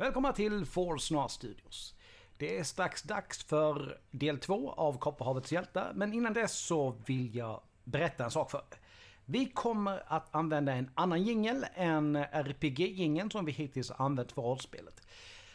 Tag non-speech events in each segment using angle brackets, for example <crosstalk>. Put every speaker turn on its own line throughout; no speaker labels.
Välkomna till Forsnar Studios. Det är strax dags för del två av Kopparhavets hjältar, men innan dess så vill jag berätta en sak för er. Vi kommer att använda en annan jingel än RPG-jingeln som vi hittills använt för rollspelet.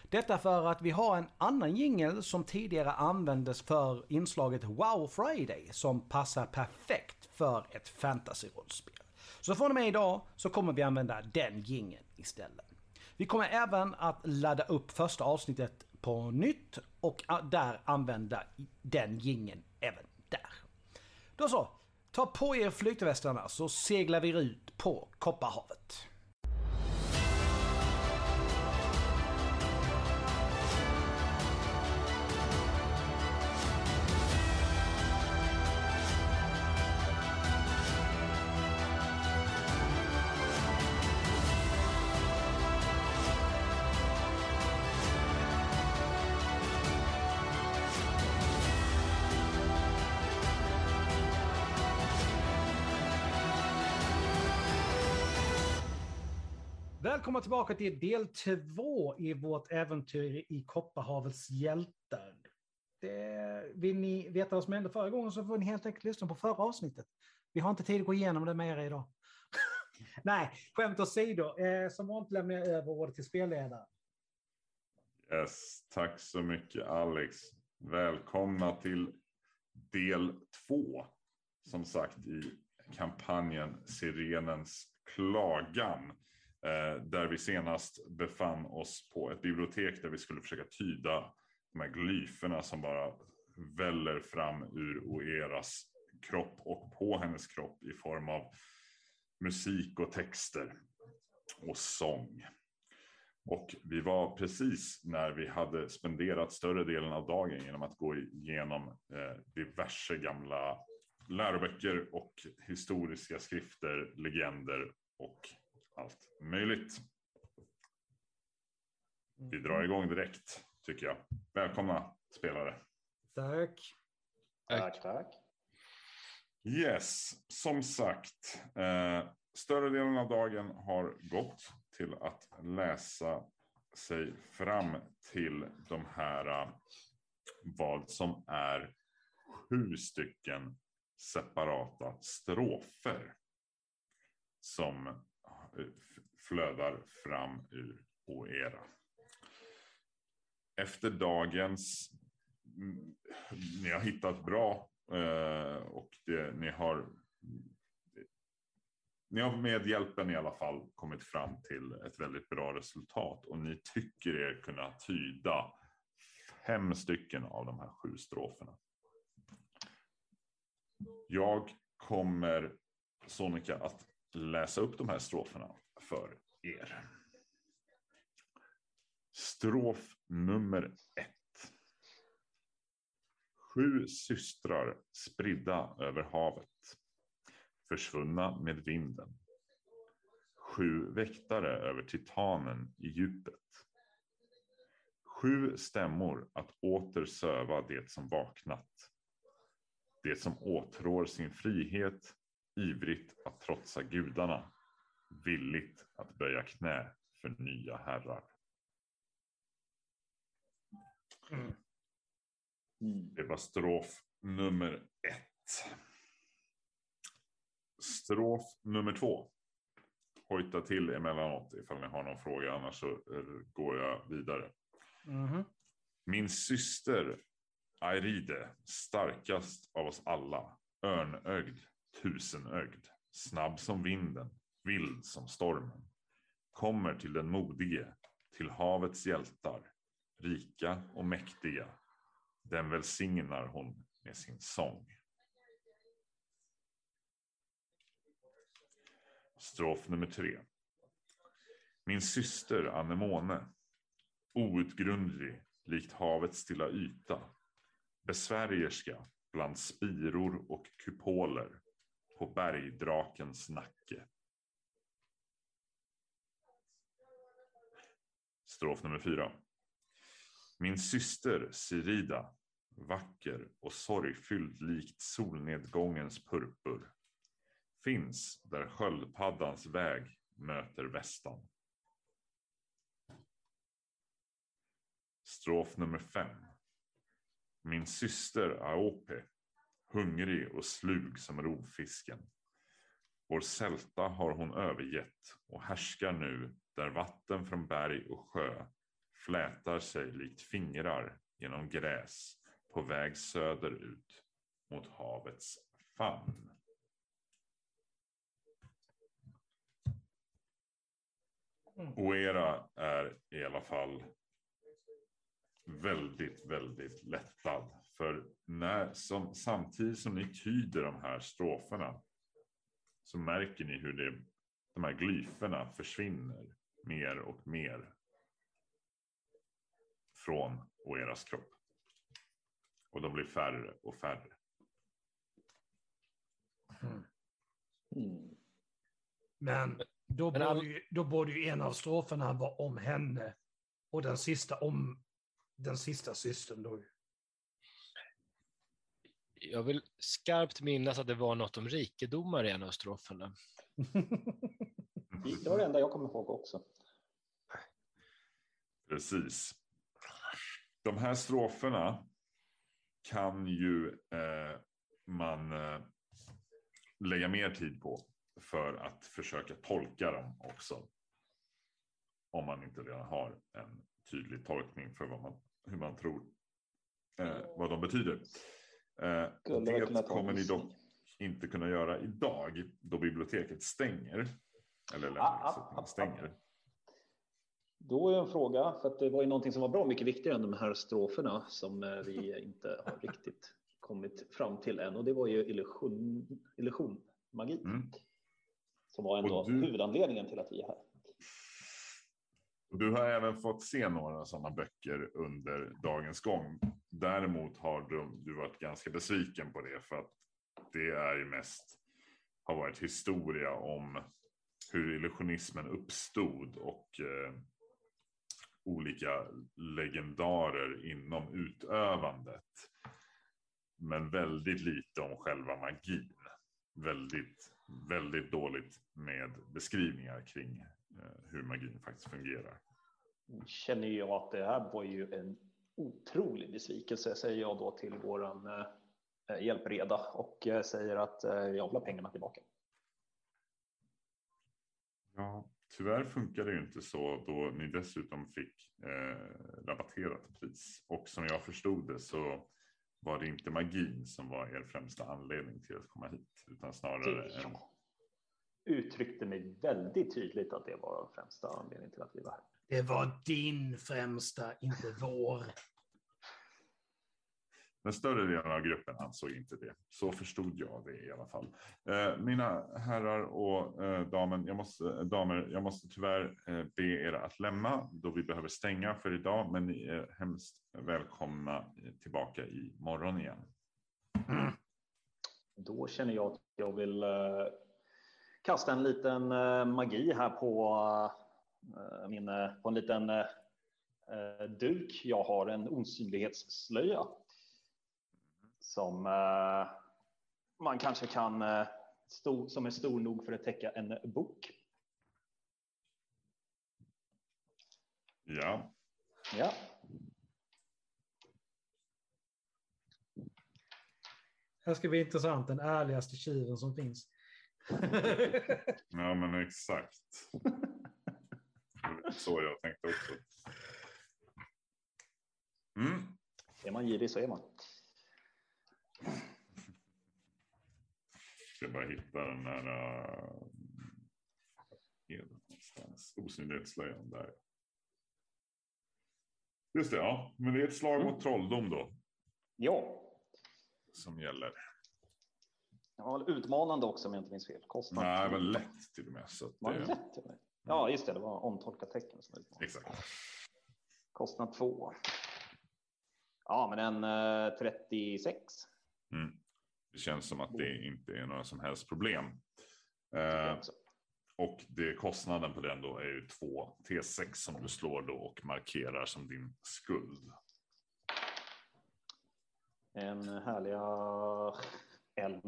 Detta för att vi har en annan jingel som tidigare användes för inslaget Wow Friday som passar perfekt för ett fantasy-rollspel. Så från och med idag så kommer vi använda den jingeln istället. Vi kommer även att ladda upp första avsnittet på nytt och ah, där använda den gingen även där. Då så, ta på er flytvästarna så seglar vi ut på Kopparhavet. Välkomna tillbaka till del två i vårt äventyr i Kopparhavets hjältar. Det, vill ni veta vad som hände förra gången så får ni helt enkelt lyssna på förra avsnittet. Vi har inte tid att gå igenom det med er idag. <laughs> Nej, skämt åsido. Eh, som vanligt lämnar jag över ordet till spelledaren.
Yes, tack så mycket Alex. Välkomna till del två. Som sagt i kampanjen Sirenens klagan. Eh, där vi senast befann oss på ett bibliotek där vi skulle försöka tyda de här glyferna som bara väller fram ur Oeras kropp och på hennes kropp i form av musik och texter och sång. Och vi var precis när vi hade spenderat större delen av dagen genom att gå igenom eh, diverse gamla läroböcker och historiska skrifter, legender och allt möjligt. Vi drar mm. igång direkt tycker jag. Välkomna spelare.
Tack.
Tack, tack.
Yes, som sagt. Eh, större delen av dagen har gått till att läsa sig fram till de här eh, vad som är sju stycken separata strofer. Som Eh, flödar fram ur Oera. Efter dagens, mm, ni har hittat bra eh, och det, ni har ni har med hjälpen i alla fall kommit fram till ett väldigt bra resultat och ni tycker er kunna tyda fem stycken av de här sju stroferna. Jag kommer Sonika att läsa upp de här stroferna för er. Strof nummer ett. Sju systrar spridda över havet. Försvunna med vinden. Sju väktare över titanen i djupet. Sju stämmor att åter söva det som vaknat. Det som åtrår sin frihet ivrigt att trotsa gudarna, villigt att böja knä för nya herrar. Mm. Det var strof nummer ett. Strof nummer två. Hojta till emellanåt ifall ni har någon fråga, annars så går jag vidare. Mm. Min syster Airide, starkast av oss alla, örnögd, tusenögd, snabb som vinden, vild som stormen, kommer till den modige, till havets hjältar, rika och mäktiga. Den välsignar hon med sin sång. Strof nummer tre. Min syster Anemone, outgrundlig likt havets stilla yta, besvärjerska bland spiror och kupoler, på bergdrakens nacke. Strof nummer fyra. Min syster Sirida, vacker och sorgfylld likt solnedgångens purpur, finns där sköldpaddans väg möter västan. Strof nummer fem. Min syster Aope, hungrig och slug som rovfisken. Vår sälta har hon övergett och härskar nu där vatten från berg och sjö flätar sig likt fingrar genom gräs på väg söderut mot havets famn.
Mm.
Oera är i alla fall väldigt, väldigt lättad. För när, som, samtidigt som ni tyder de här stroferna så märker ni hur det, de här glyferna försvinner mer och mer från Oeras kropp. Och de blir färre och färre.
Mm.
Mm.
Men då
Men
borde, ju, då borde ju en av stroferna vara om henne. Och den sista om den sista systern då.
Jag vill skarpt minnas att det var något om rikedomar i en av stroferna.
Det var det enda jag kommer ihåg också.
Precis. De här stroferna kan ju eh, man eh, lägga mer tid på för att försöka tolka dem också. Om man inte redan har en tydlig tolkning för vad man, hur man tror eh, vad de betyder. Eh, det kommer ni dock inte kunna göra idag då biblioteket stänger. Eller
Ah, ah,
lämningssättningen
ah,
stänger.
Då är en fråga, för att det var ju någonting som var bra mycket viktigare än de här stroferna som eh, vi <laughs> inte har riktigt kommit fram till än. Och det var ju illusion, illusion magi.
Mm.
Som var ändå
du-
huvudanledningen till att vi är här.
Och Du har även fått se några sådana böcker under dagens gång. Däremot har du, du varit ganska besviken på det för att det är ju mest har varit historia om hur illusionismen uppstod och eh, olika legendarer inom utövandet. Men väldigt lite om själva magin. Väldigt, väldigt dåligt med beskrivningar kring hur magin faktiskt fungerar.
Känner jag att det här var ju en otrolig besvikelse, säger jag då till våran eh, hjälpreda och eh, säger att eh, jag vill ha pengarna tillbaka.
Ja, tyvärr funkar det ju inte så då ni dessutom fick eh, rabatterat pris. Och som jag förstod det så var det inte magin som var er främsta anledning till att komma hit. Utan snarare
Det
en,
uttryckte mig väldigt tydligt att det var främsta anledningen till att vi var här.
Det var din främsta, inte vår.
den större delen av gruppen ansåg inte det. Så förstod jag det i alla fall. Eh, mina herrar och eh, damen, jag måste, damer, jag måste tyvärr eh, be er att lämna då vi behöver stänga för idag. Men ni är hemskt välkomna eh, tillbaka i morgon igen.
Då känner jag att jag vill eh, kasta en liten eh, magi här på, eh, min, eh, på en liten duk. Jag har en osynlighetsslöja som man kanske kan stor, som är stor nog för att täcka en bok.
Ja,
Ja,
Det här ska bli intressant, den ärligaste tjuven som finns. <laughs>
ja men exakt. Så jag tänkte också. Mm.
är man girig så är man.
Ska bara hitta den där. Uh, den någonstans? Osynlighetsslöjan där. Just det, ja. Men det är ett slag
Mm.
mot trolldom då.
Ja,
Som gäller.
Det var väl utmanande också om jag inte minns fel. Kostnad
Nej, det
tio.
lätt till och med. Så att
Var det
det,
lätt? eller? Ja, just det. Det var omtolkat tecken. Som var
exakt.
Kostnad två. Ja, men en eh, 36.
Mm. Det känns som att det inte är några som helst problem. Eh, och det, kostnaden på den då är ju två T6 som du slår då och markerar som din skuld.
En härliga 11.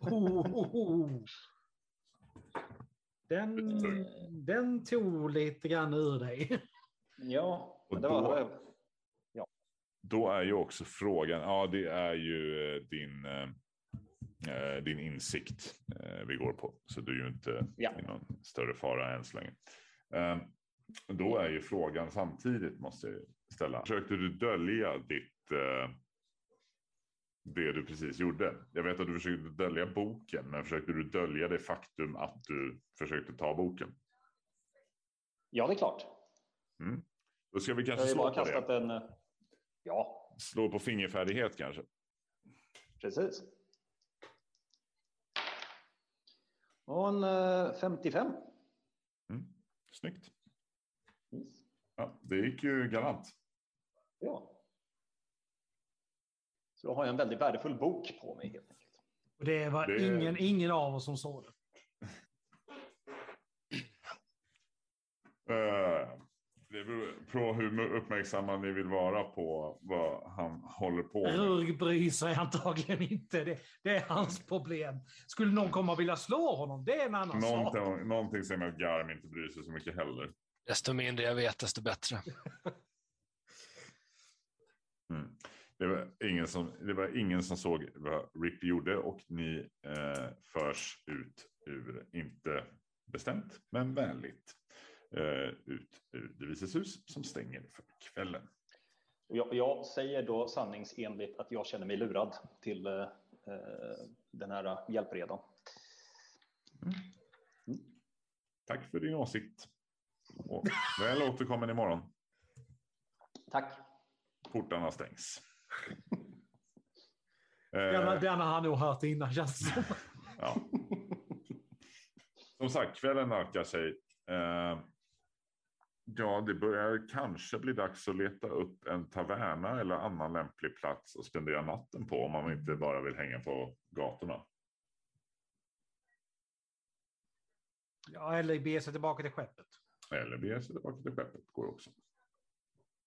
Oh, oh, oh. Den, den tog lite grann ur dig.
Ja, det var,
då-
det var
då är ju också frågan, ja det är ju eh, din, eh, eh, din insikt vi går på. Så du är ju inte
Ja.
i någon större fara än så länge. Eh, då är ju frågan samtidigt måste jag ställa. Försökte du dölja ditt, det du precis gjorde? Jag vet att du försökte dölja boken, men försökte du dölja det faktum att du försökte ta boken?
Ja, det är klart.
Då ska vi kanske slå
bara
på det.
en... eh, Ja,
Slå på fingerfärdighet kanske.
precis. Och en eh, 55.
Mm. Snyggt.
Yes.
Ja, det gick ju galant.
Ja. Så då har jag en väldigt värdefull bok på mig helt enkelt.
Och det var
Det-
ingen, ingen av oss som såg det.
Eh, Det beror på hur uppmärksamma ni vill vara på vad han håller på med.
Rurg bryr sig antagligen inte. Det, det är hans problem. Skulle någon komma och vilja slå honom, det är en annan sak.
Någonting, någonting säger mig att Garm inte bryr sig så mycket heller.
Desto mindre jag vet, desto bättre.
Mm. Det, var ingen som, det var ingen som såg vad Rip gjorde och ni eh, förs ut ur, inte bestämt, men vänligt, eh, ut ur det vises hus som stänger för kvällen.
Jag, jag säger då sanningsenligt att jag känner mig lurad till eh, eh, den här hjälpredan.
Tack för din åsikt. Och väl återkommen imorgon.
Tack.
Portarna stängs.
Den,
Eh,
den har han nog hört innan känns det som.
ja. Som sagt, kvällen nalkar sig. Eh, ja, det börjar kanske bli dags att leta upp en taverna eller annan lämplig plats att spendera natten på om man inte bara vill hänga på gatorna.
Ja, eller bege sig tillbaka till skeppet.
Eller bege sig tillbaka till skeppet går också.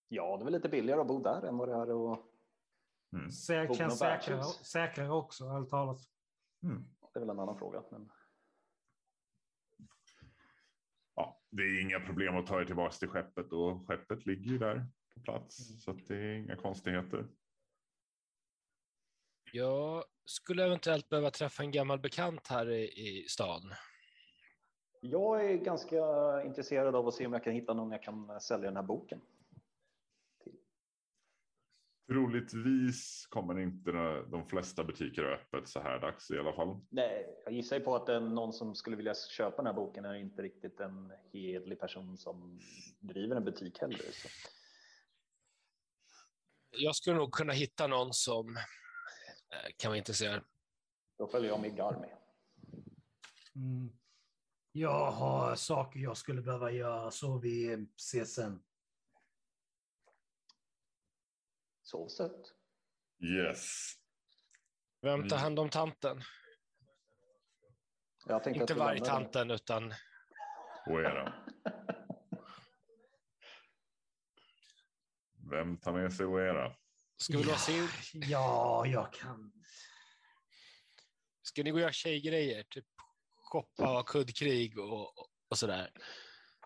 Ja, det är väl lite billigare att bo där än vad det är och
Mm.
Sä-
Boken
Känns säkrare, också, ärligt talat.
Mm.
det är väl en annan fråga. Men
Ja, det är inga problem att ta er tillbaka till skeppet och skeppet ligger ju där på plats
Mm.
så att det är inga konstigheter.
Jag skulle eventuellt behöva träffa en gammal bekant här i, i stan.
jag är ganska intresserad av att se om jag kan hitta någon jag kan sälja den här boken.
Troligtvis kommer inte de flesta butiker ha öppet så här dags i alla fall.
Nej, jag gissar ju på att någon som skulle vilja köpa den här boken är inte riktigt en hedlig person som driver en butik heller. Så.
Jag skulle nog kunna hitta någon som eh, kan vara intresserad.
Då följer jag med Garmi.
Mm. Jag har saker jag skulle behöva göra, så vi ses sen.
Sov sött.
Yes.
Vem tar
Mm.
hand om tanten?
Jag tänkte
Inte vargtanten, utan
Och era. Vem tar med sig Oera?
ska vi låsa in?
Ja, jag kan.
Ska ni gå och göra tjejgrejer? Typ shoppa och kuddkrig och, och sådär.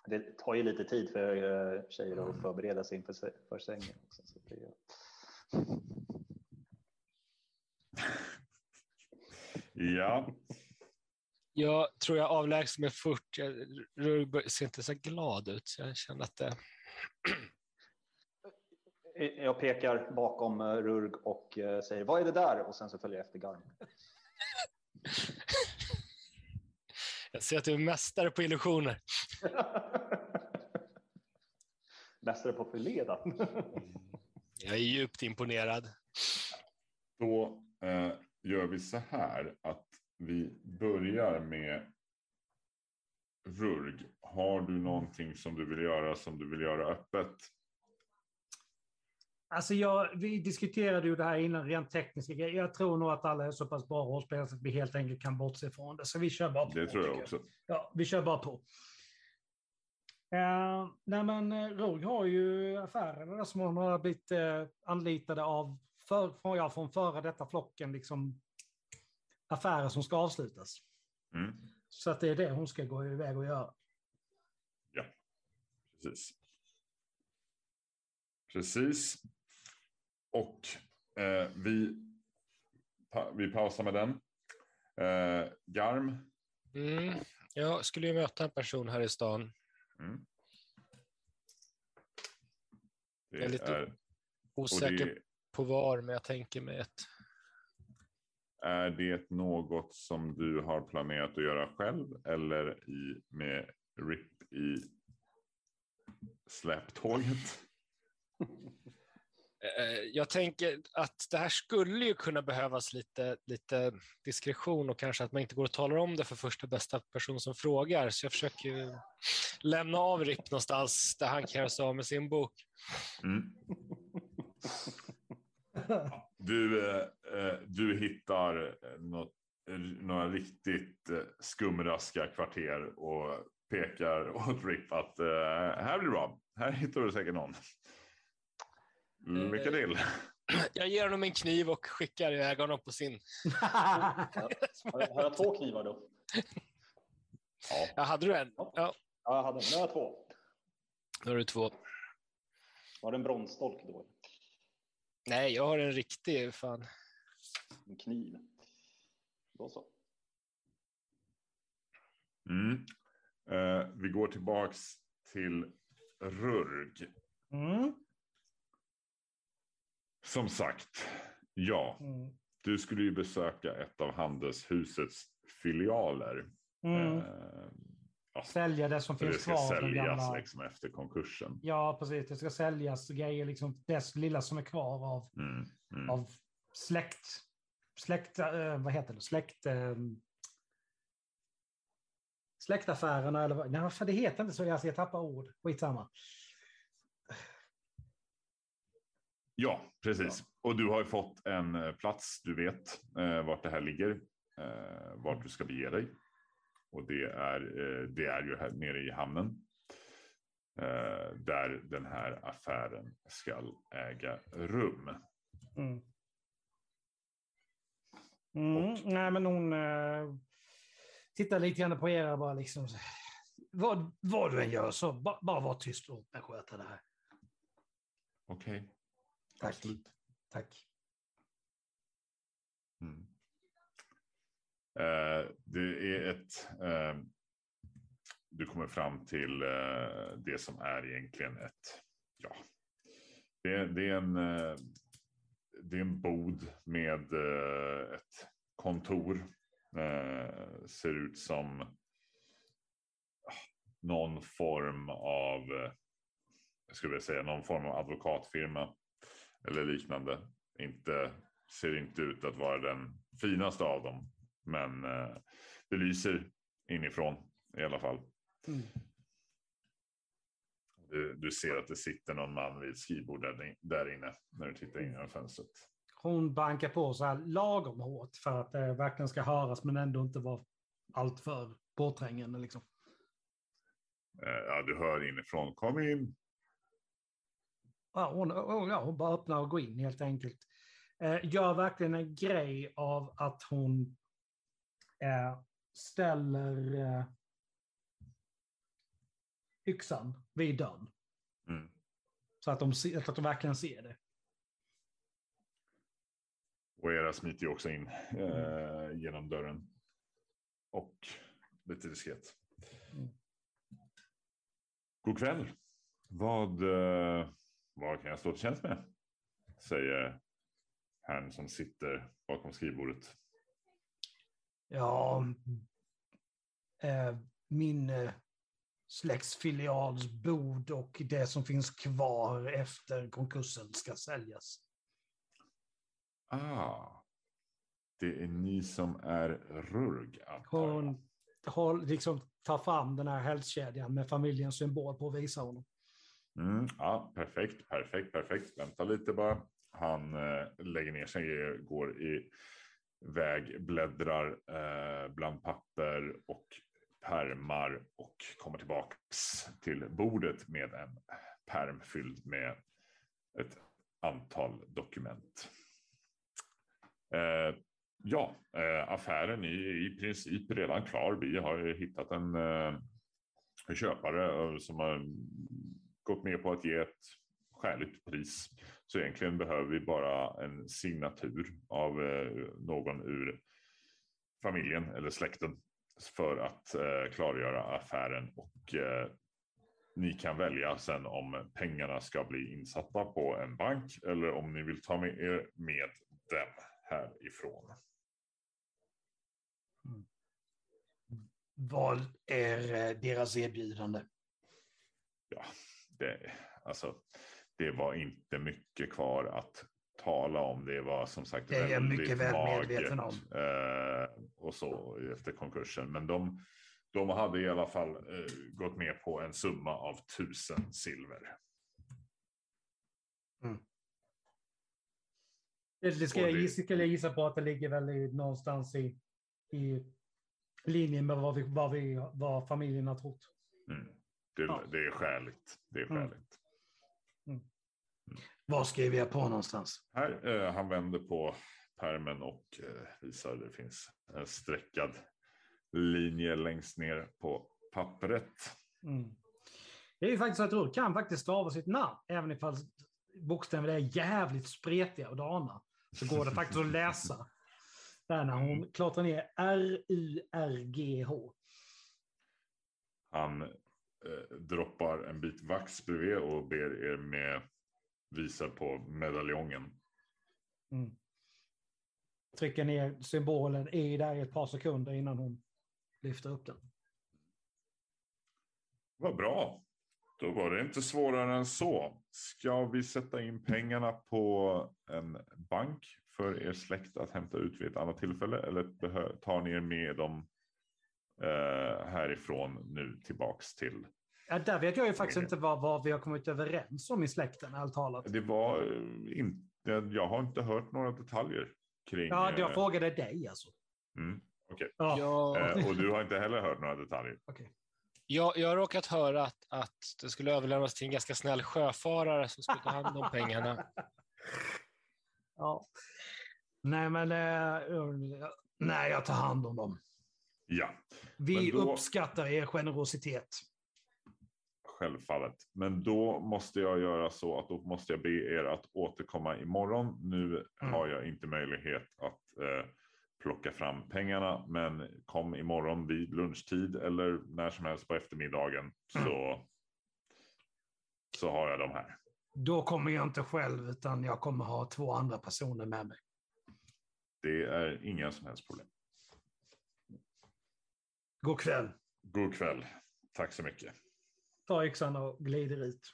Det tar ju lite tid för eh, tjejer att förbereda sig inför sängen. Också, så det är...
Ja,
Jag tror jag avlägsnar mig fort. Jag- Rurg ser inte så glad ut, så jag känner att det...
Jag pekar bakom eh, Rurg och eh, säger vad är det där? Och sen så följer jag efter Garmi. <laughs>
Jag ser att du är mästare på illusioner. <laughs>
Mästare på förleda. <laughs>
Jag är djupt imponerad.
då eh, gör vi så här att vi börjar med Rurg. Har du någonting som du vill göra som du vill göra öppet?
Alltså jag, vi diskuterade ju det här innan, rent tekniska grejer. Jag tror nog att alla är så pass bra rollspelare att vi helt enkelt kan bortse från det. Så vi kör bara på.
Det tror jag också.
Ja, vi kör bara på. Uh, nej men eh, Rurg har ju affärerna där som hon har blivit uh, anlitade av för, från, ja, från före detta flocken, liksom affärer som ska avslutas.
Mm,
Så att det är det hon ska gå iväg och göra.
precis. Precis. och eh, vi, pa, vi pausar med den. Eh, Garm.
Mm. Jag skulle ju möta en person här i stan.
Mm. Det
Jag är lite
är,
Osäker
det,
på var, men jag tänker mig ett...
är det något som du har planerat att göra själv eller i, med RIP i släptåget? <laughs>
Eh, eh, jag tänker att det här skulle ju kunna behövas lite, lite diskretion och kanske att man inte går och talar om det för första bästa person som frågar. Så jag försöker ju lämna av Ripp någonstans där han kan göra sig av med sin bok.
Mm. Du, eh, du hittar något, några riktigt skumraska kvarter och pekar åt Rip att här blir det bra. Här hittar du säkert någon. Lycka till. <clears throat>
Jag ger honom en kniv och skickar iväg honom på sin. <laughs>
Har jag, jag två knivar då?
Ja.
Ja, hade du en? Ja,
Ja, jag hade. Nu har jag två.
då har du två.
Var det en bronsstolk då?
Nej, jag har en riktig. Fan.
En kniv. Då så.
Mm. Eh, vi går tillbaks till Rurg.
Mm.
Som sagt, ja,
Mm.
du skulle ju besöka ett av handelshusets filialer.
Mm.
Eh, ja,
Sälja det som
det
finns
ska
kvar. av den
säljas liksom efter konkursen.
Ja, precis. Det ska säljas grejer, liksom det lilla som är kvar av,
Mm, mm.
av släkt... Släkt... eh, vad heter det? Släkt... Eh, släktaffärerna eller vad? Nej, det heter inte så. Jag tappar ord. Skitsamma.
Ja, precis. Och du har ju fått en eh, plats. Du vet eh, vart det här ligger. Eh, vart du ska bege dig. Och det är, eh, det är ju här nere i hamnen. Eh, där den här affären ska äga rum.
Mm. Mm, nej, men hon eh, tittar lite grann på er bara liksom... Vad, vad du än gör så ba, bara var tyst och sköta det här.
Okej.
Tack.
Absolut.
Tack.
Mm. Eh, det är ett... Eh, du kommer fram till eh, det som är egentligen ett... Ja, det, det är en... Eh, det är en bod med eh, ett kontor. Eh, ser ut som någon form av, jag skulle vilja säga någon form av advokatfirma eller liknande. Inte, ser inte ut att vara den finaste av dem, men eh, det lyser inifrån i alla fall.
Mm.
Du, du ser att det sitter någon man vid ett skrivbord där, där inne när du tittar in genom fönstret.
Hon bankar på så här lagom hårt för att det verkligen ska höras men ändå inte vara alltför påträngande. Liksom.
Eh, ja, du hör inifrån, kom in.
Ja, hon, ja, hon bara öppnar och går in helt enkelt. Eh, gör verkligen en grej av att hon eh, ställer eh, yxan vid dörren.
Mm.
Så att de, att de verkligen ser det.
Och era smiter ju också in eh, genom dörren. Och lite diskret.
Mm.
God kväll. Vad, eh, vad kan jag stå till tjänst med? Säger herrn som sitter bakom skrivbordet.
Ja, eh, min eh, släktsfilials bod och det som finns kvar efter konkursen ska säljas.
Ah, det är ni som är Rurg. antar jag.
Hon liksom, tar fram den här hälskedjan med familjens symbol på och visar honom.
Mm, ja, perfekt, perfekt, perfekt. Vänta lite bara. Han eh, lägger ner sig, går i väg, bläddrar eh, bland papper och pärmar och kommer tillbaks till bordet med en pärm fylld med ett antal dokument. Eh, ja, eh, affären är i princip redan klar. Vi har ju hittat en eh, köpare eh, som har gått med på att ge ett skäligt pris. Så egentligen behöver vi bara en signatur av eh, någon ur familjen eller släkten för att eh, klargöra affären och eh, ni kan välja sen om pengarna ska bli insatta på en bank eller om ni vill ta med er med dem härifrån.
Vad är deras erbjudande?
Ja, det, alltså, det var inte mycket kvar att tala om. Det var som sagt
Det är jag
väldigt
mycket väl medveten om.
Eh, och så efter konkursen. Men de, de hade i alla fall eh, gått med på en summa av tusen silver.
Det, det ska, jag gissa, jag gissa på att det ligger väl i, någonstans i, i linje med vad, vi, vad, vi, vad familjen har trott.
Mm. Det,
Ja.
det är skäligt. Det är
Mm.
skäligt.
Vad skriver jag på någonstans?
Här, eh, han vänder på pärmen och eh, visar det finns en streckad linje längst ner på pappret.
Mm. Det är ju faktiskt så att Rud kan faktiskt stava sitt namn, även ifall bokstäverna är jävligt spretiga och dana. Så går det faktiskt att <laughs> läsa. Där när hon klottrar ner R-U-R-G-H.
Han eh, droppar en bit vax bredvid och ber er med visa på medaljongen.
Mm. Trycker ner symbolen i där i ett par sekunder innan hon lyfter upp den.
Vad bra. Då var det inte svårare än så. Ska vi sätta in pengarna på en bank för er släkt att hämta ut vid ett annat tillfälle? Eller tar ni er med dem eh, härifrån nu tillbaks till?
Ja, där vet jag ju faktiskt inte vad, vad vi har kommit överens om i släkten, ärligt talat.
Det var eh, inte, jag har inte hört några detaljer kring.
Ja, jag
eh,
frågade dig alltså.
mm, okej.
Ja.
Eh, och du har inte heller hört några detaljer.
jag, jag har råkat höra att, att det skulle överlämnas till en ganska snäll sjöfarare som skulle ta hand om pengarna. <laughs>
ja. Nej, men eh, nej, jag tar hand om dem.
Ja,
Vi
då-
uppskattar er generositet.
Självfallet. Men då måste jag göra så att då måste jag be er att återkomma imorgon. Nu
Mm.
har jag inte möjlighet att eh, plocka fram pengarna, men kom imorgon vid lunchtid eller när som helst på eftermiddagen så, så har jag dem här.
Då kommer jag inte själv, utan jag kommer ha två andra personer med mig.
Det är inga som helst problem.
God kväll.
God kväll. Tack så mycket.
Ta yxan och glider ut.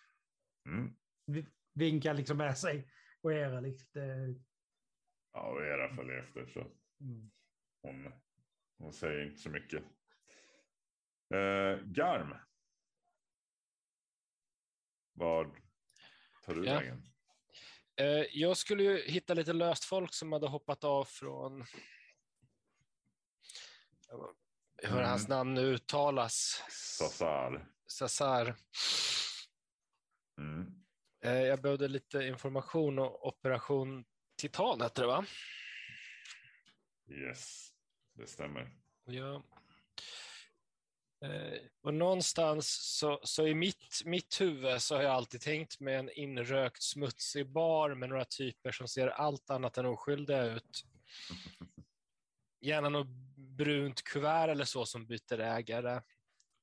Mm.
Vi- Vinkar liksom med sig och era lite...
Ja, och era följer efter så
Mm.
hon, hon säger inte så mycket. Eh, Garm. Vad tar du
Ja.
vägen?
Eh, Jag skulle ju hitta lite löst folk som hade hoppat av från hur
Mm.
hans namn nu uttalas.
Sassar.
Sassar.
Mm.
Eh, Jag behövde lite information och Operation Titan hette det va?
Yes, det stämmer.
Ja. Eh, Och någonstans så, så i mitt, mitt huvud så har jag alltid tänkt med en inrökt smutsig bar med några typer som ser allt annat än oskyldiga ut. <laughs> Gärna något brunt kuvert eller så som byter ägare.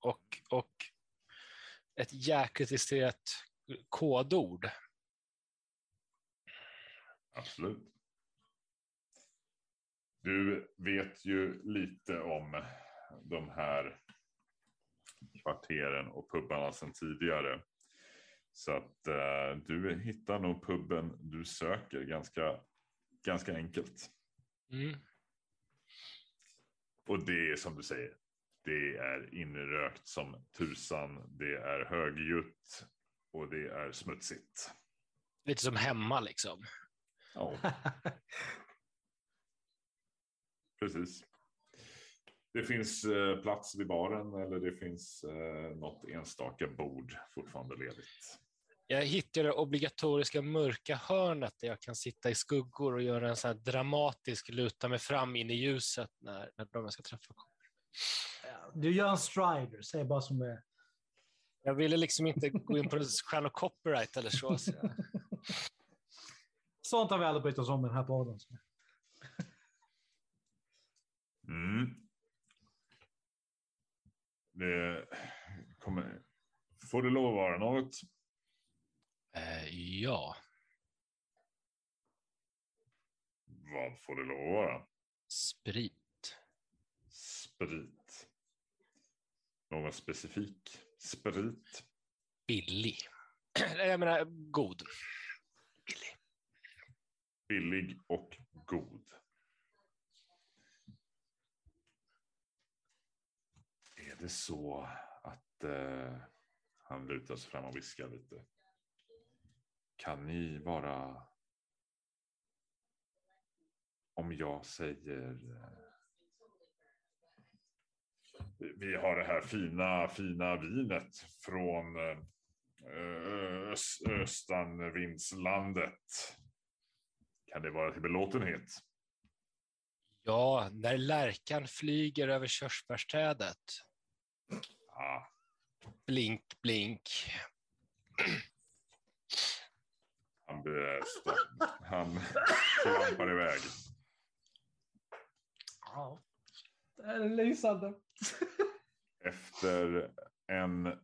Och, och ett jäkligt distrerat kodord.
Absolut. Du vet ju lite om de här kvarteren och pubbarna sedan tidigare. Så att eh, du hittar nog puben du söker ganska, ganska enkelt.
Mm.
Och det är som du säger. Det är inrökt som tusan. Det är högljutt och det är smutsigt.
Lite som hemma liksom.
Ja, <laughs> precis. Det finns eh, plats vid baren eller det finns eh, något enstaka bord fortfarande ledigt.
Jag hittar det obligatoriska mörka hörnet där jag kan sitta i skuggor och göra en sån här dramatisk luta mig fram in i ljuset när, när de jag ska träffa kommer.
Du gör en strider, säg bara som det är.
Jag ville liksom inte gå in på stjärna copyright eller så. så jag...
Sånt har vi aldrig brytt oss om i den här podden.
Mm. Det kommer... Får det lov att vara något?
Ja,
Vad får det lov att vara?
sprit.
Sprit. Någon specifik sprit?
Billig. <clears throat> Jag menar god. Billig.
Billig och god. Är det så att eh, han lutar sig fram och viskar lite? Kan ni vara... Om jag säger... eh, vi- har det här fina, fina vinet från eh, Ös- Östanvindslandet. Kan det vara till belåtenhet?
Ja, när lärkan flyger över körsbärsträdet.
Ah,
Blink, blink.
Han, han klampar iväg.
Ja. Det är lysande.
Efter en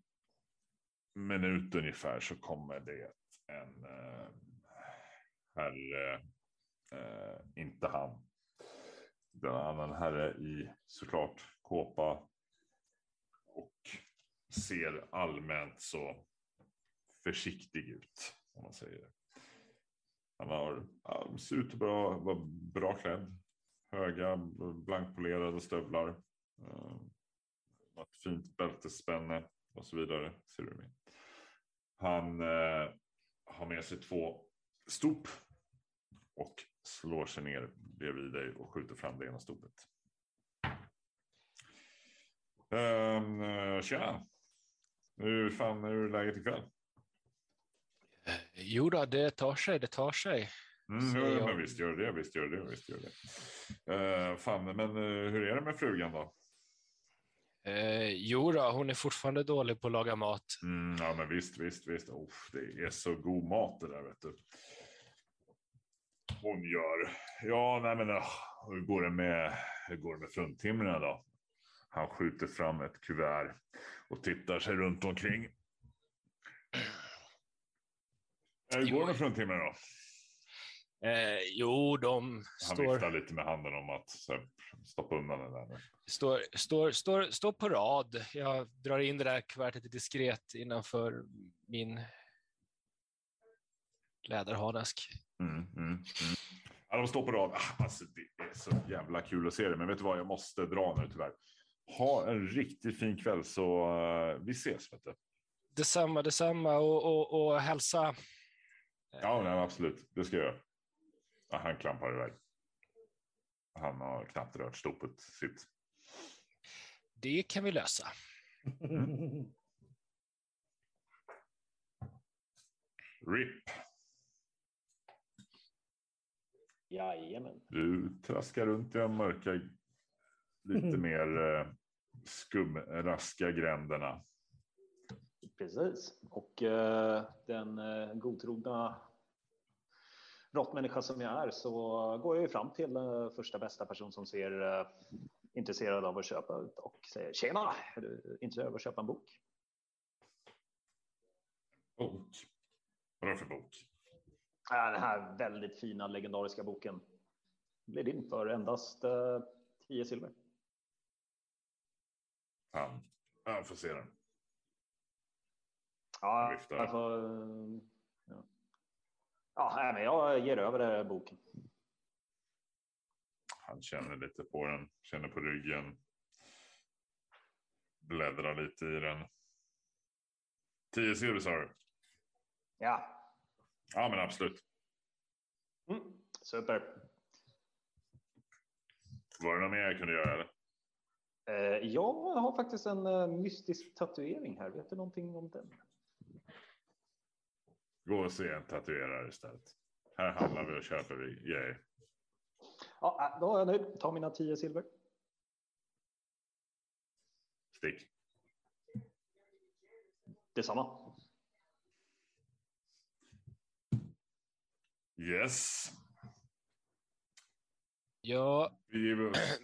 minut ungefär så kommer det en eh, herre, eh, inte han, utan en annan herre i såklart kåpa och ser allmänt så försiktig ut, om man säger det. Han har, ja, ser ut att vara, bra klädd, höga blankpolerade stövlar. Eh, ett fint bältesspänne och så vidare. Ser du med. Han eh, har med sig två stop och slår sig ner bredvid dig och skjuter fram det ena stopet. Um, tjena! Hur fan är läget ikväll?
Jo då, det tar sig, det tar sig.
Mm, jo,
jag-
men visst gör det, visst gör det, visst gör det. Uh, fan, men uh, hur är det med frugan då?
Eh, jo då, hon är fortfarande dålig på att laga mat.
Mm, ja, men visst, visst, visst. Oh, det är så god mat det där, vet du. Hon gör. Ja, nej, men oh, hur går det med, hur går det med fruntimmerna då? Han skjuter fram ett kuvert och tittar sig runt omkring. Eh, Hur går det med fruntimmerna då?
Eh, jo, de
Han
står,
viftar lite med handen om att här, stoppa undan den där nu.
står, står, står, står på rad. Jag drar in det där kuvertet lite diskret innanför min läderharnesk.
Mm, mm, mm. Ja, de står på rad. Ah, Alltså, det är så jävla kul att se det. Men vet du vad, jag måste dra nu tyvärr. Ha en riktigt fin kväll så eh, vi ses. Vet du.
Detsamma, detsamma och, och, och hälsa.
Ja, nej, absolut. Det ska jag göra. Ja, han klampar iväg. Han har knappt rört stopet sitt.
Det kan vi lösa. <laughs>
RIP.
Jajamän.
Du traskar runt i de mörka, lite <laughs> mer eh, skumraska gränderna.
Precis. Och eh, den eh, godtrogna råttmänniska som jag är så går jag ju fram till eh, första bästa person som ser eh, intresserad av att köpa ut och säger tjena, är du intresserad av att köpa en bok?
Bok. Vadå för bok?
Ja, den här väldigt fina legendariska boken blir din för endast eh, 10 silver.
Han. Jag får se den.
Ja,
Viftar.
får, eh, ja. ja men jag ger över eh, boken.
Han känner lite på den, känner på ryggen. Bläddrar lite i den. Tio silver sa du?
Ja,
Ja, men absolut.
mm, super.
Var det något mer jag kunde göra? Eller?
Eh, jag har faktiskt en mystisk tatuering här. Vet du någonting om den?
Gå och se en tatuerare istället. Här handlar vi och köper vi grejer.
Ja, äh, då är jag nöjd. Ta mina 10 silver.
Stick.
Detsamma.
Yes.
Ja,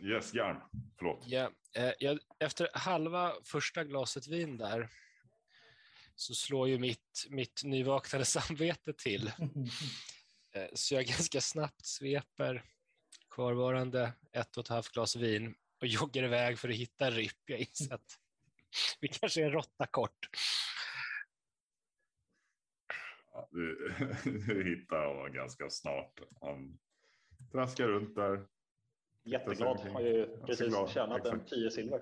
yes, Garm. Förlåt.
ja, eh, jag, efter halva första glaset vin där så slår ju mitt, mitt nyvaknade <laughs> samvete till. Eh, Så jag <laughs> ganska snabbt sveper kvarvarande ett och ett halvt glas vin och joggar iväg för att hitta RIP. Jag inser att <laughs> vi kanske är en råtta kort.
Ja, du, du hittar honom ganska snart. Han traskar runt där.
Jätteglad. Har ju precis tjänat en. 10 silver.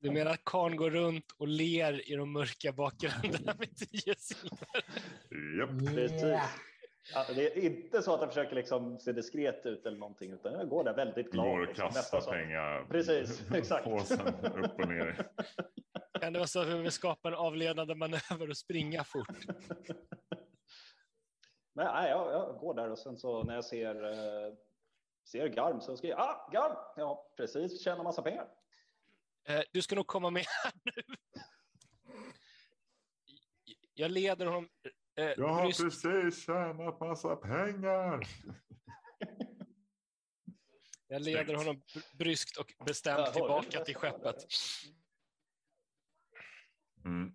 Du menar att karln går runt och ler i de mörka bakgrunderna med tio silver?
Japp.
Precis.
Yeah.
Ja, det är inte så att jag försöker liksom se diskret ut eller någonting, utan jag går där väldigt glad.
går och
liksom.
kastar pengar.
Precis, <laughs> exakt.
Påsen upp och ner.
Kan det vara så att vi vill skapa en avledande manöver och springa fort?
Men nej, jag, jag går där och sen så när jag ser, eh, ser Garm så skriver jag ah, Garm! Ja, precis, tjänar massa pengar.
Eh, Du ska nog komma med här nu. Jag leder honom eh,
Jag har
bryskt,
precis tjänat massa pengar.
jag leder honom br- bryskt och bestämt tillbaka till skeppet.
Mm.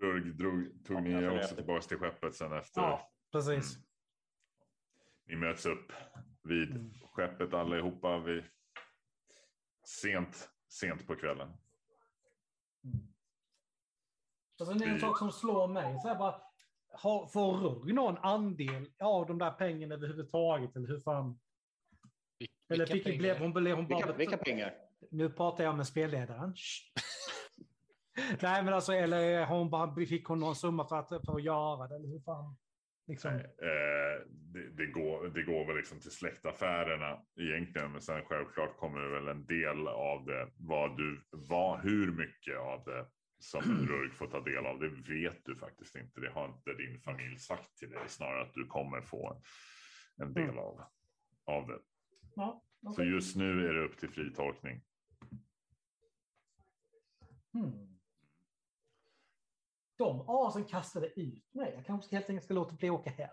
Rurg drog, tog ni också tillbaka till skeppet sen efter.
Ja, precis.
Mm. Ni möts upp vid
Mm.
skeppet allihopa vid sent, sent på kvällen.
Och sen är det en
Vi-
sak som slår mig. Så här bara, har, får Rugg någon andel av de där pengarna överhuvudtaget? Eller hur fan?
Vil-
Eller fick,
pengar?
blev hon, blev hon bara...
Vilka, vilka pengar?
Nu pratar jag med spelledaren. Nej, men alltså, eller har hon bara, fick hon någon summa för att, för att göra det? Eller hur fan? Liksom.
Eh, det, det, går, det går väl liksom till släktaffärerna egentligen, men sen självklart kommer det väl en del av det. Vad du, vad, hur mycket av det som <clears throat> Rurg får ta del av, det vet du faktiskt inte. Det har inte din familj sagt till dig, snarare att du kommer få en del
Mm.
av, av det.
Ja,
Så
okej.
just nu är det upp till fri tolkning.
Hmm. De asen kastade ut mig. Jag kanske helt enkelt ska låta bli åka hem.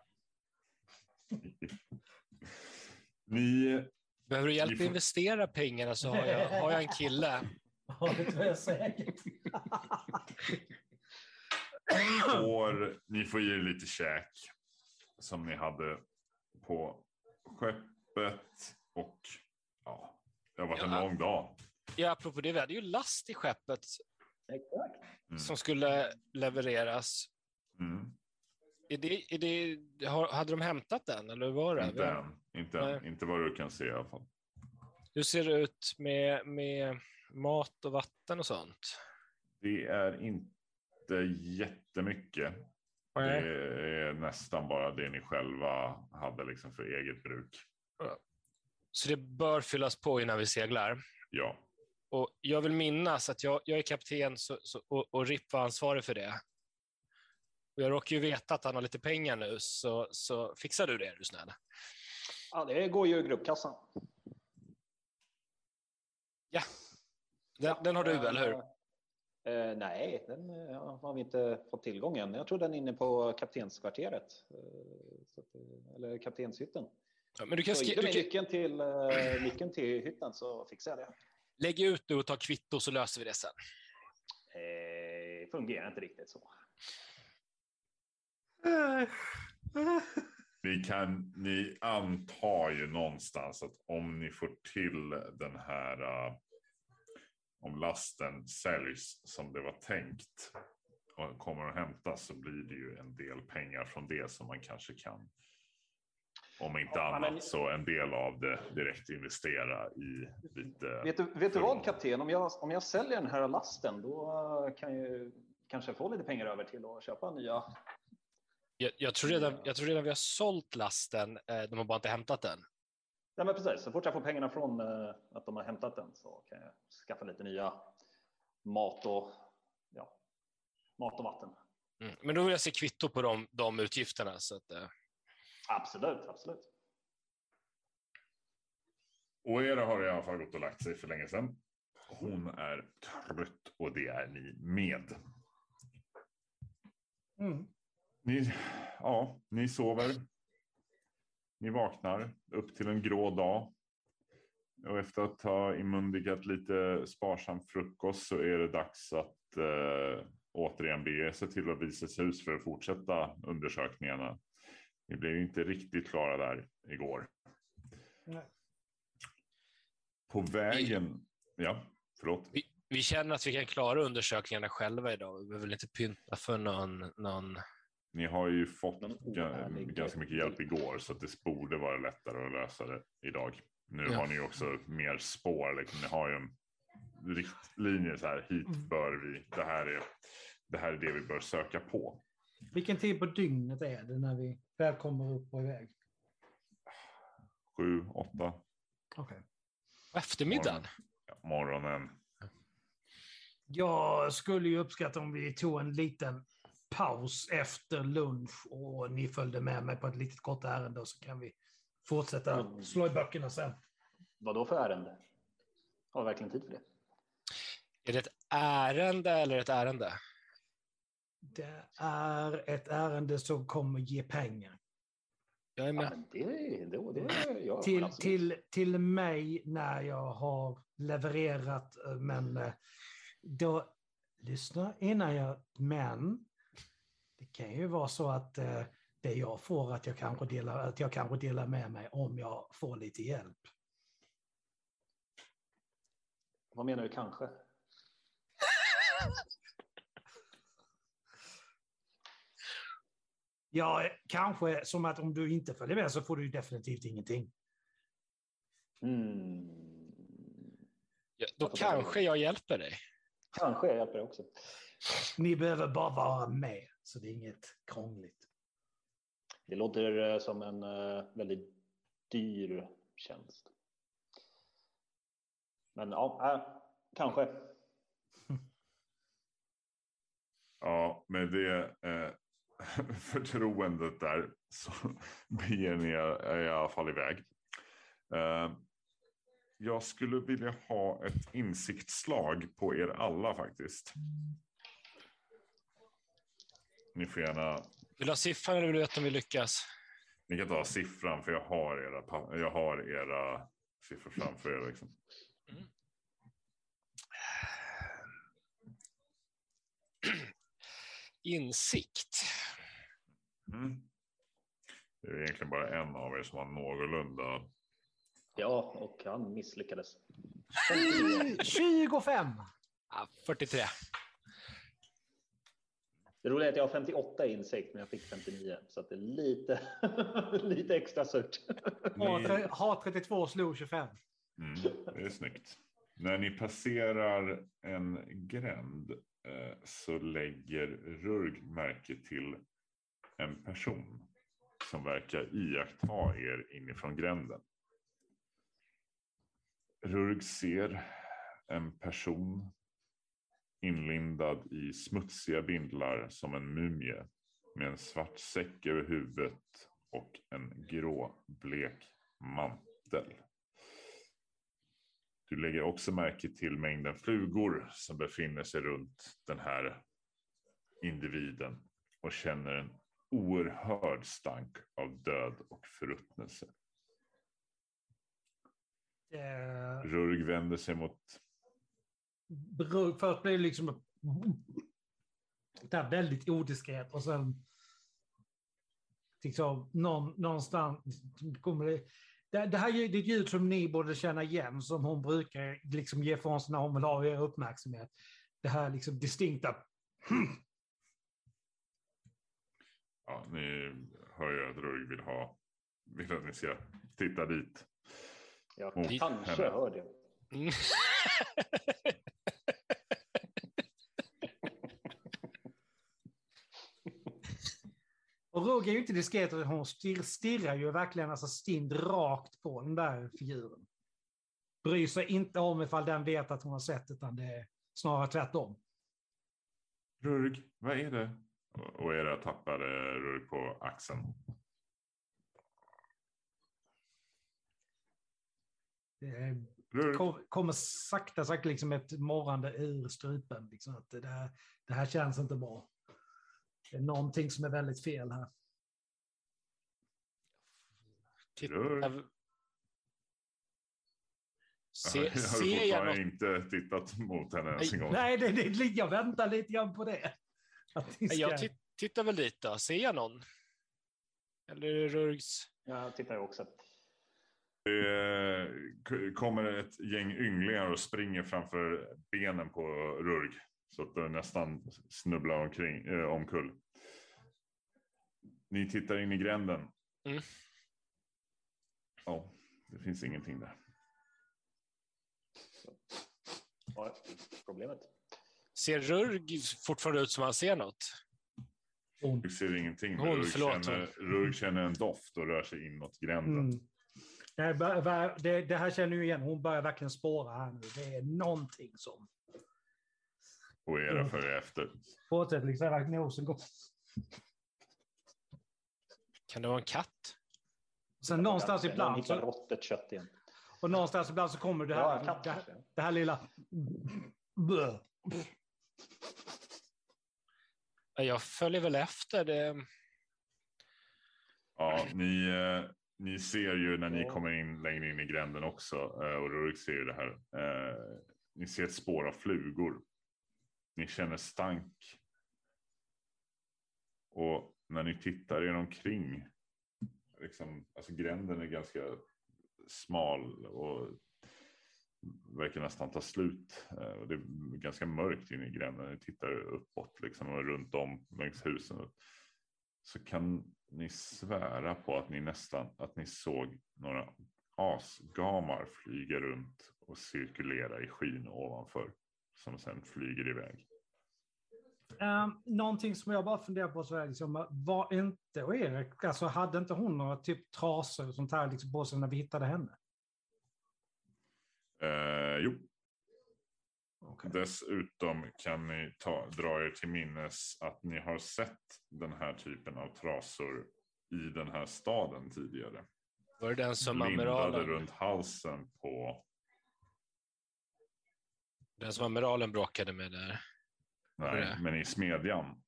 Ni,
Behöver du hjälp att
får-
investera pengarna så har jag, har jag en kille. <laughs>
Ja, det tror jag säkert. <laughs>
får, ni får ge lite käk som ni hade på skeppet och ja, det har varit en
Ja.
lång dag.
Ja, apropå det, vi hade ju last i skeppet.
Mm.
som skulle levereras.
Mm.
Är det, är det, har, hade de hämtat den eller hur var det?
Inte än, inte, än. Inte vad du kan se i alla fall.
Hur ser det ut med, med mat och vatten och sånt?
Det är inte jättemycket.
Nej.
Det är nästan bara det ni själva hade liksom för eget bruk.
Så det bör fyllas på innan vi seglar.
Ja,
Och jag vill minnas att jag, jag är kapten så, så, och, och Ripp var ansvarig för det. Och jag råkar ju veta att han har lite pengar nu, så, så fixar du det, är du snäll.
Ja, det går ju i gruppkassan.
Den, den har du,
Eh,
eller hur?
Eh, nej, den eh, har vi inte fått tillgång än. Jag tror den är inne på kaptenskvarteret. Eller kaptenshytten.
Ja, men du kan,
Så
skri-
ge mig nyckeln till, nyckeln till hytten så fixar jag det.
Lägg ut nu och ta kvitto så löser vi det sen.
Eh, fungerar inte riktigt så.
ni kan, ni antar ju någonstans att om ni får till den här, uh, om lasten säljs som det var tänkt och kommer att hämtas så blir det ju en del pengar från det som man kanske kan. Om inte
Ja,
annat
men-
så en del av det direkt investera i lite.
Vet du, vet du vad kapten? Om jag, om jag säljer den här lasten då eh, kan jag ju kanske få lite pengar över till att köpa nya.
Jag, jag, tror redan, jag tror redan vi har sålt lasten, eh, de har bara inte hämtat den.
Nej, men precis. Så fort jag får pengarna från eh, att de har hämtat den så kan jag skaffa lite nya mat och, ja, mat och vatten.
Mm. Men då vill jag se kvitto på de, de utgifterna. Så att,
Absolut, absolut.
Och era har i alla fall gått och lagt sig för länge sedan. Hon är trött och det är ni med.
Mm.
Ni, ja, ni sover. Ni vaknar upp till en grå dag. Och efter att ha inmundigat lite sparsam frukost så är det dags att eh, återigen bege sig till Lovises hus för att fortsätta undersökningarna. Ni blev inte riktigt klara där igår.
Nej.
På vägen, ja, förlåt.
Vi, vi känner att vi kan klara undersökningarna själva idag. Vi behöver inte pynta för någon... någon...
Ni har ju fått ganska mycket hjälp igår så att det borde vara lättare att lösa det idag. Nu
Ja.
har ni också mer spår, liksom. ni har ju en riktlinje så här, hit bör vi, det här är det, här är det vi bör söka på.
Vilken tid på dygnet är det när vi väl kommer upp och iväg?
Sju, åtta
Okej.
På eftermiddagen?
ja, morgonen.
Jag skulle ju uppskatta om vi tog en liten paus efter lunch och ni följde med mig på ett litet kort ärende och så kan vi fortsätta
Mm.
slå i böckerna sen.
Vad då för ärende? Har vi verkligen tid för det?
Är det ett ärende eller ett ärende?
Det är ett ärende som kommer ge pengar.
Jag är
Ja,
med.
men det, det, det, ja,
Till,
absolut.
till, till mig när jag har levererat, eh, men eh, då, lyssna innan jag, men det kan ju vara så att eh, det jag får, att jag, kanske delar, att jag kanske delar med mig om jag får lite hjälp.
Vad menar du kanske? <laughs>
Ja, kanske som att om du inte följer med så får du definitivt ingenting.
Mm.
Ja, då kanske jag hjälper dig.
Kanske jag hjälper dig också.
Ni behöver bara vara med, så det är inget krångligt.
Det låter eh, som en eh, väldigt dyr tjänst. Men ja, äh, kanske. <laughs>
Ja, med det eh, <laughs> förtroendet där så <laughs> beger ni er i alla fall iväg. Eh, jag skulle vilja ha ett insiktsslag på er alla faktiskt. Ni får gärna,
Vill du ha siffran eller vill du veta om vi lyckas?
ni kan ta siffran för jag har era, jag har era siffror framför er. Liksom. <clears throat>
Insikt.
Mm. Det är egentligen bara en av er som har någorlunda.
Ja, och han misslyckades.
25!
Ja, 43.
Det roliga är att jag har 58 i insikt, men jag fick 59, så att det är lite, <laughs> lite extra surt.
Ha,
Ni-
tre- ha 32 slog 25.
Mm, det är snyggt. När ni passerar en gränd eh, så lägger Rurg märke till en person som verkar iaktta er inifrån gränden. Rurg ser en person inlindad i smutsiga bindlar som en mumie med en svart säck över huvudet och en grå blek mantel. Du lägger också märke till mängden flugor som befinner sig runt den här individen och känner en oerhörd stank av död och förruttnelse.
Eh,
Rurg vänder sig mot
Först blir det liksom det här väldigt odiskret och sen liksom någon, någonstans kommer det, det, det här det är ett ljud som ni borde känna igen som hon brukar liksom ge från sig när hon vill ha er uppmärksamhet. Det här liksom distinkta
Ja, ni hör ju att Rurg vill ha, vill att ni ska titta dit.
Jag
Oh,
kanske
henne.
hör det.
Mm. <laughs>
Och Roger är ju inte diskret, hon stir, stirrar ju verkligen alltså stint rakt på den där figuren. Bryr sig inte om ifall den vet att hon har sett, utan det är snarare tvärtom.
Rurg, vad är det? Och- era tappade Rurg på axeln.
Det
kom, kommer sakta, sakta liksom ett morrande ur strupen. Liksom, att det, här, det här känns inte bra. Det är någonting som är väldigt fel här.
Titta,
Rör.
se,
jag har
ser jag
fortfarande
något?
inte tittat mot henne ens en gång.
Nej, det, det, jag väntar lite grann på det. <laughs> Ska...
Jag tit- tittar väl dit då. Ser jag någon? Eller är det Rurgs?
Jag tittar också.
Det kommer ett gäng ynglingar och springer framför benen på Rurg. Så att det nästan snubblar omkring, eh, omkull. Ni tittar in i gränden.
Mm.
Ja, det finns ingenting där.
Vad är problemet?
Ser Rurg fortfarande ut som han ser något?
Du ser ingenting.
Hon,
Rurg,
förlåt.
känner, Rurg känner en doft och rör sig inåt gränden.
Mm. Det, det, det här känner du igen. Hon börjar verkligen spåra här nu. Det är någonting som...
Och era följer efter.
Fortsätt liksom att nosen går.
Kan det vara en katt?
Sen någonstans ibland så,
råttet kött igen.
och någonstans ibland så kommer det
Ja,
här,
katt
det, det här lilla...
Jag följer väl efter. Det...
Ja, ni, eh, ni ser ju när ni kommer in längre in i gränden också. Eh, och Rurik ser ju det här. Eh, ni ser ett spår av flugor. Ni känner stank. Och när ni tittar er omkring. Liksom, alltså gränden är ganska smal och verkar nästan ta slut. Eh, och det är ganska mörkt inne i gränden. Ni tittar uppåt liksom, och runt om längs husen. Så kan ni svära på att ni nästan att ni såg några asgamar flyga runt och cirkulera i skyn ovanför. Som sen flyger iväg.
Um, någonting som jag bara funderar på så är liksom, var inte och Erik, alltså hade inte hon några typ trasor och sånt här liksom på sig när vi hittade henne?
Eh, jo,
Okej.
dessutom kan ni ta, dra er till minnes att ni har sett den här typen av trasor i den här staden tidigare.
Var det den som
Lindade
amiralen,
runt halsen på,
den som amiralen bråkade med där?
Nej,
det?
men i smedjan.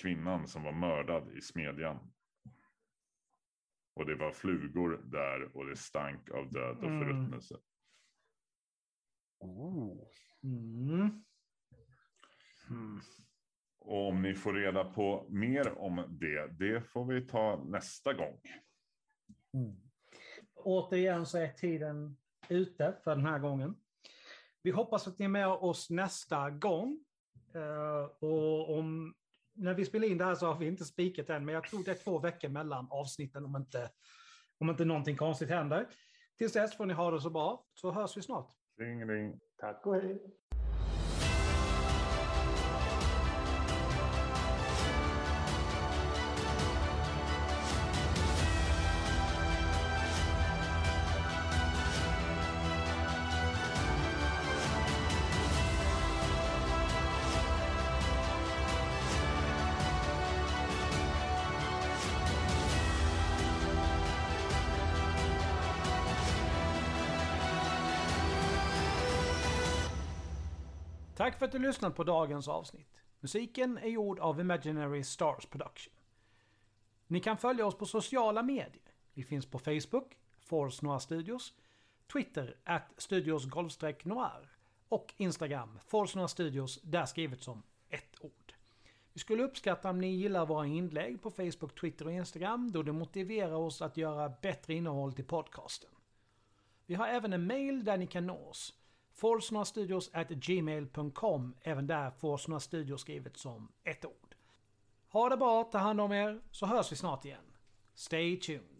Kvinnan som var mördad i smedjan. Och det var flugor där och det stank av död och
Mm.
förruttnelse.
Mm.
Och om ni får reda på mer om det, det får vi ta nästa gång.
Mm. Återigen så är tiden ute för den här gången. Vi hoppas att ni är med oss nästa gång. Eh, och om, när vi spelar in det här så har vi inte spikat än, men jag tror det är två veckor mellan avsnitten om inte, om inte någonting konstigt händer. Tills dess får ni ha det så bra, så hörs vi snart.
Ring, ring.
Tack och
Tack för att du lyssnat på dagens avsnitt. Musiken är gjord av Imaginary Stars Production. Ni kan följa oss på sociala medier. Vi finns på Facebook, Force Noir Studios, Twitter, at Studios Noir och Instagram, Force Noir Studios, där skrivet som ett ord. Vi skulle uppskatta om ni gillar våra inlägg på Facebook, Twitter och Instagram då det motiverar oss att göra bättre innehåll till podcasten. Vi har även en mail där ni kan nå oss gmail.com även där Forsnora Studios skrivet som ett ord. Ha det bra, ta hand om er, så hörs vi snart igen. Stay tuned.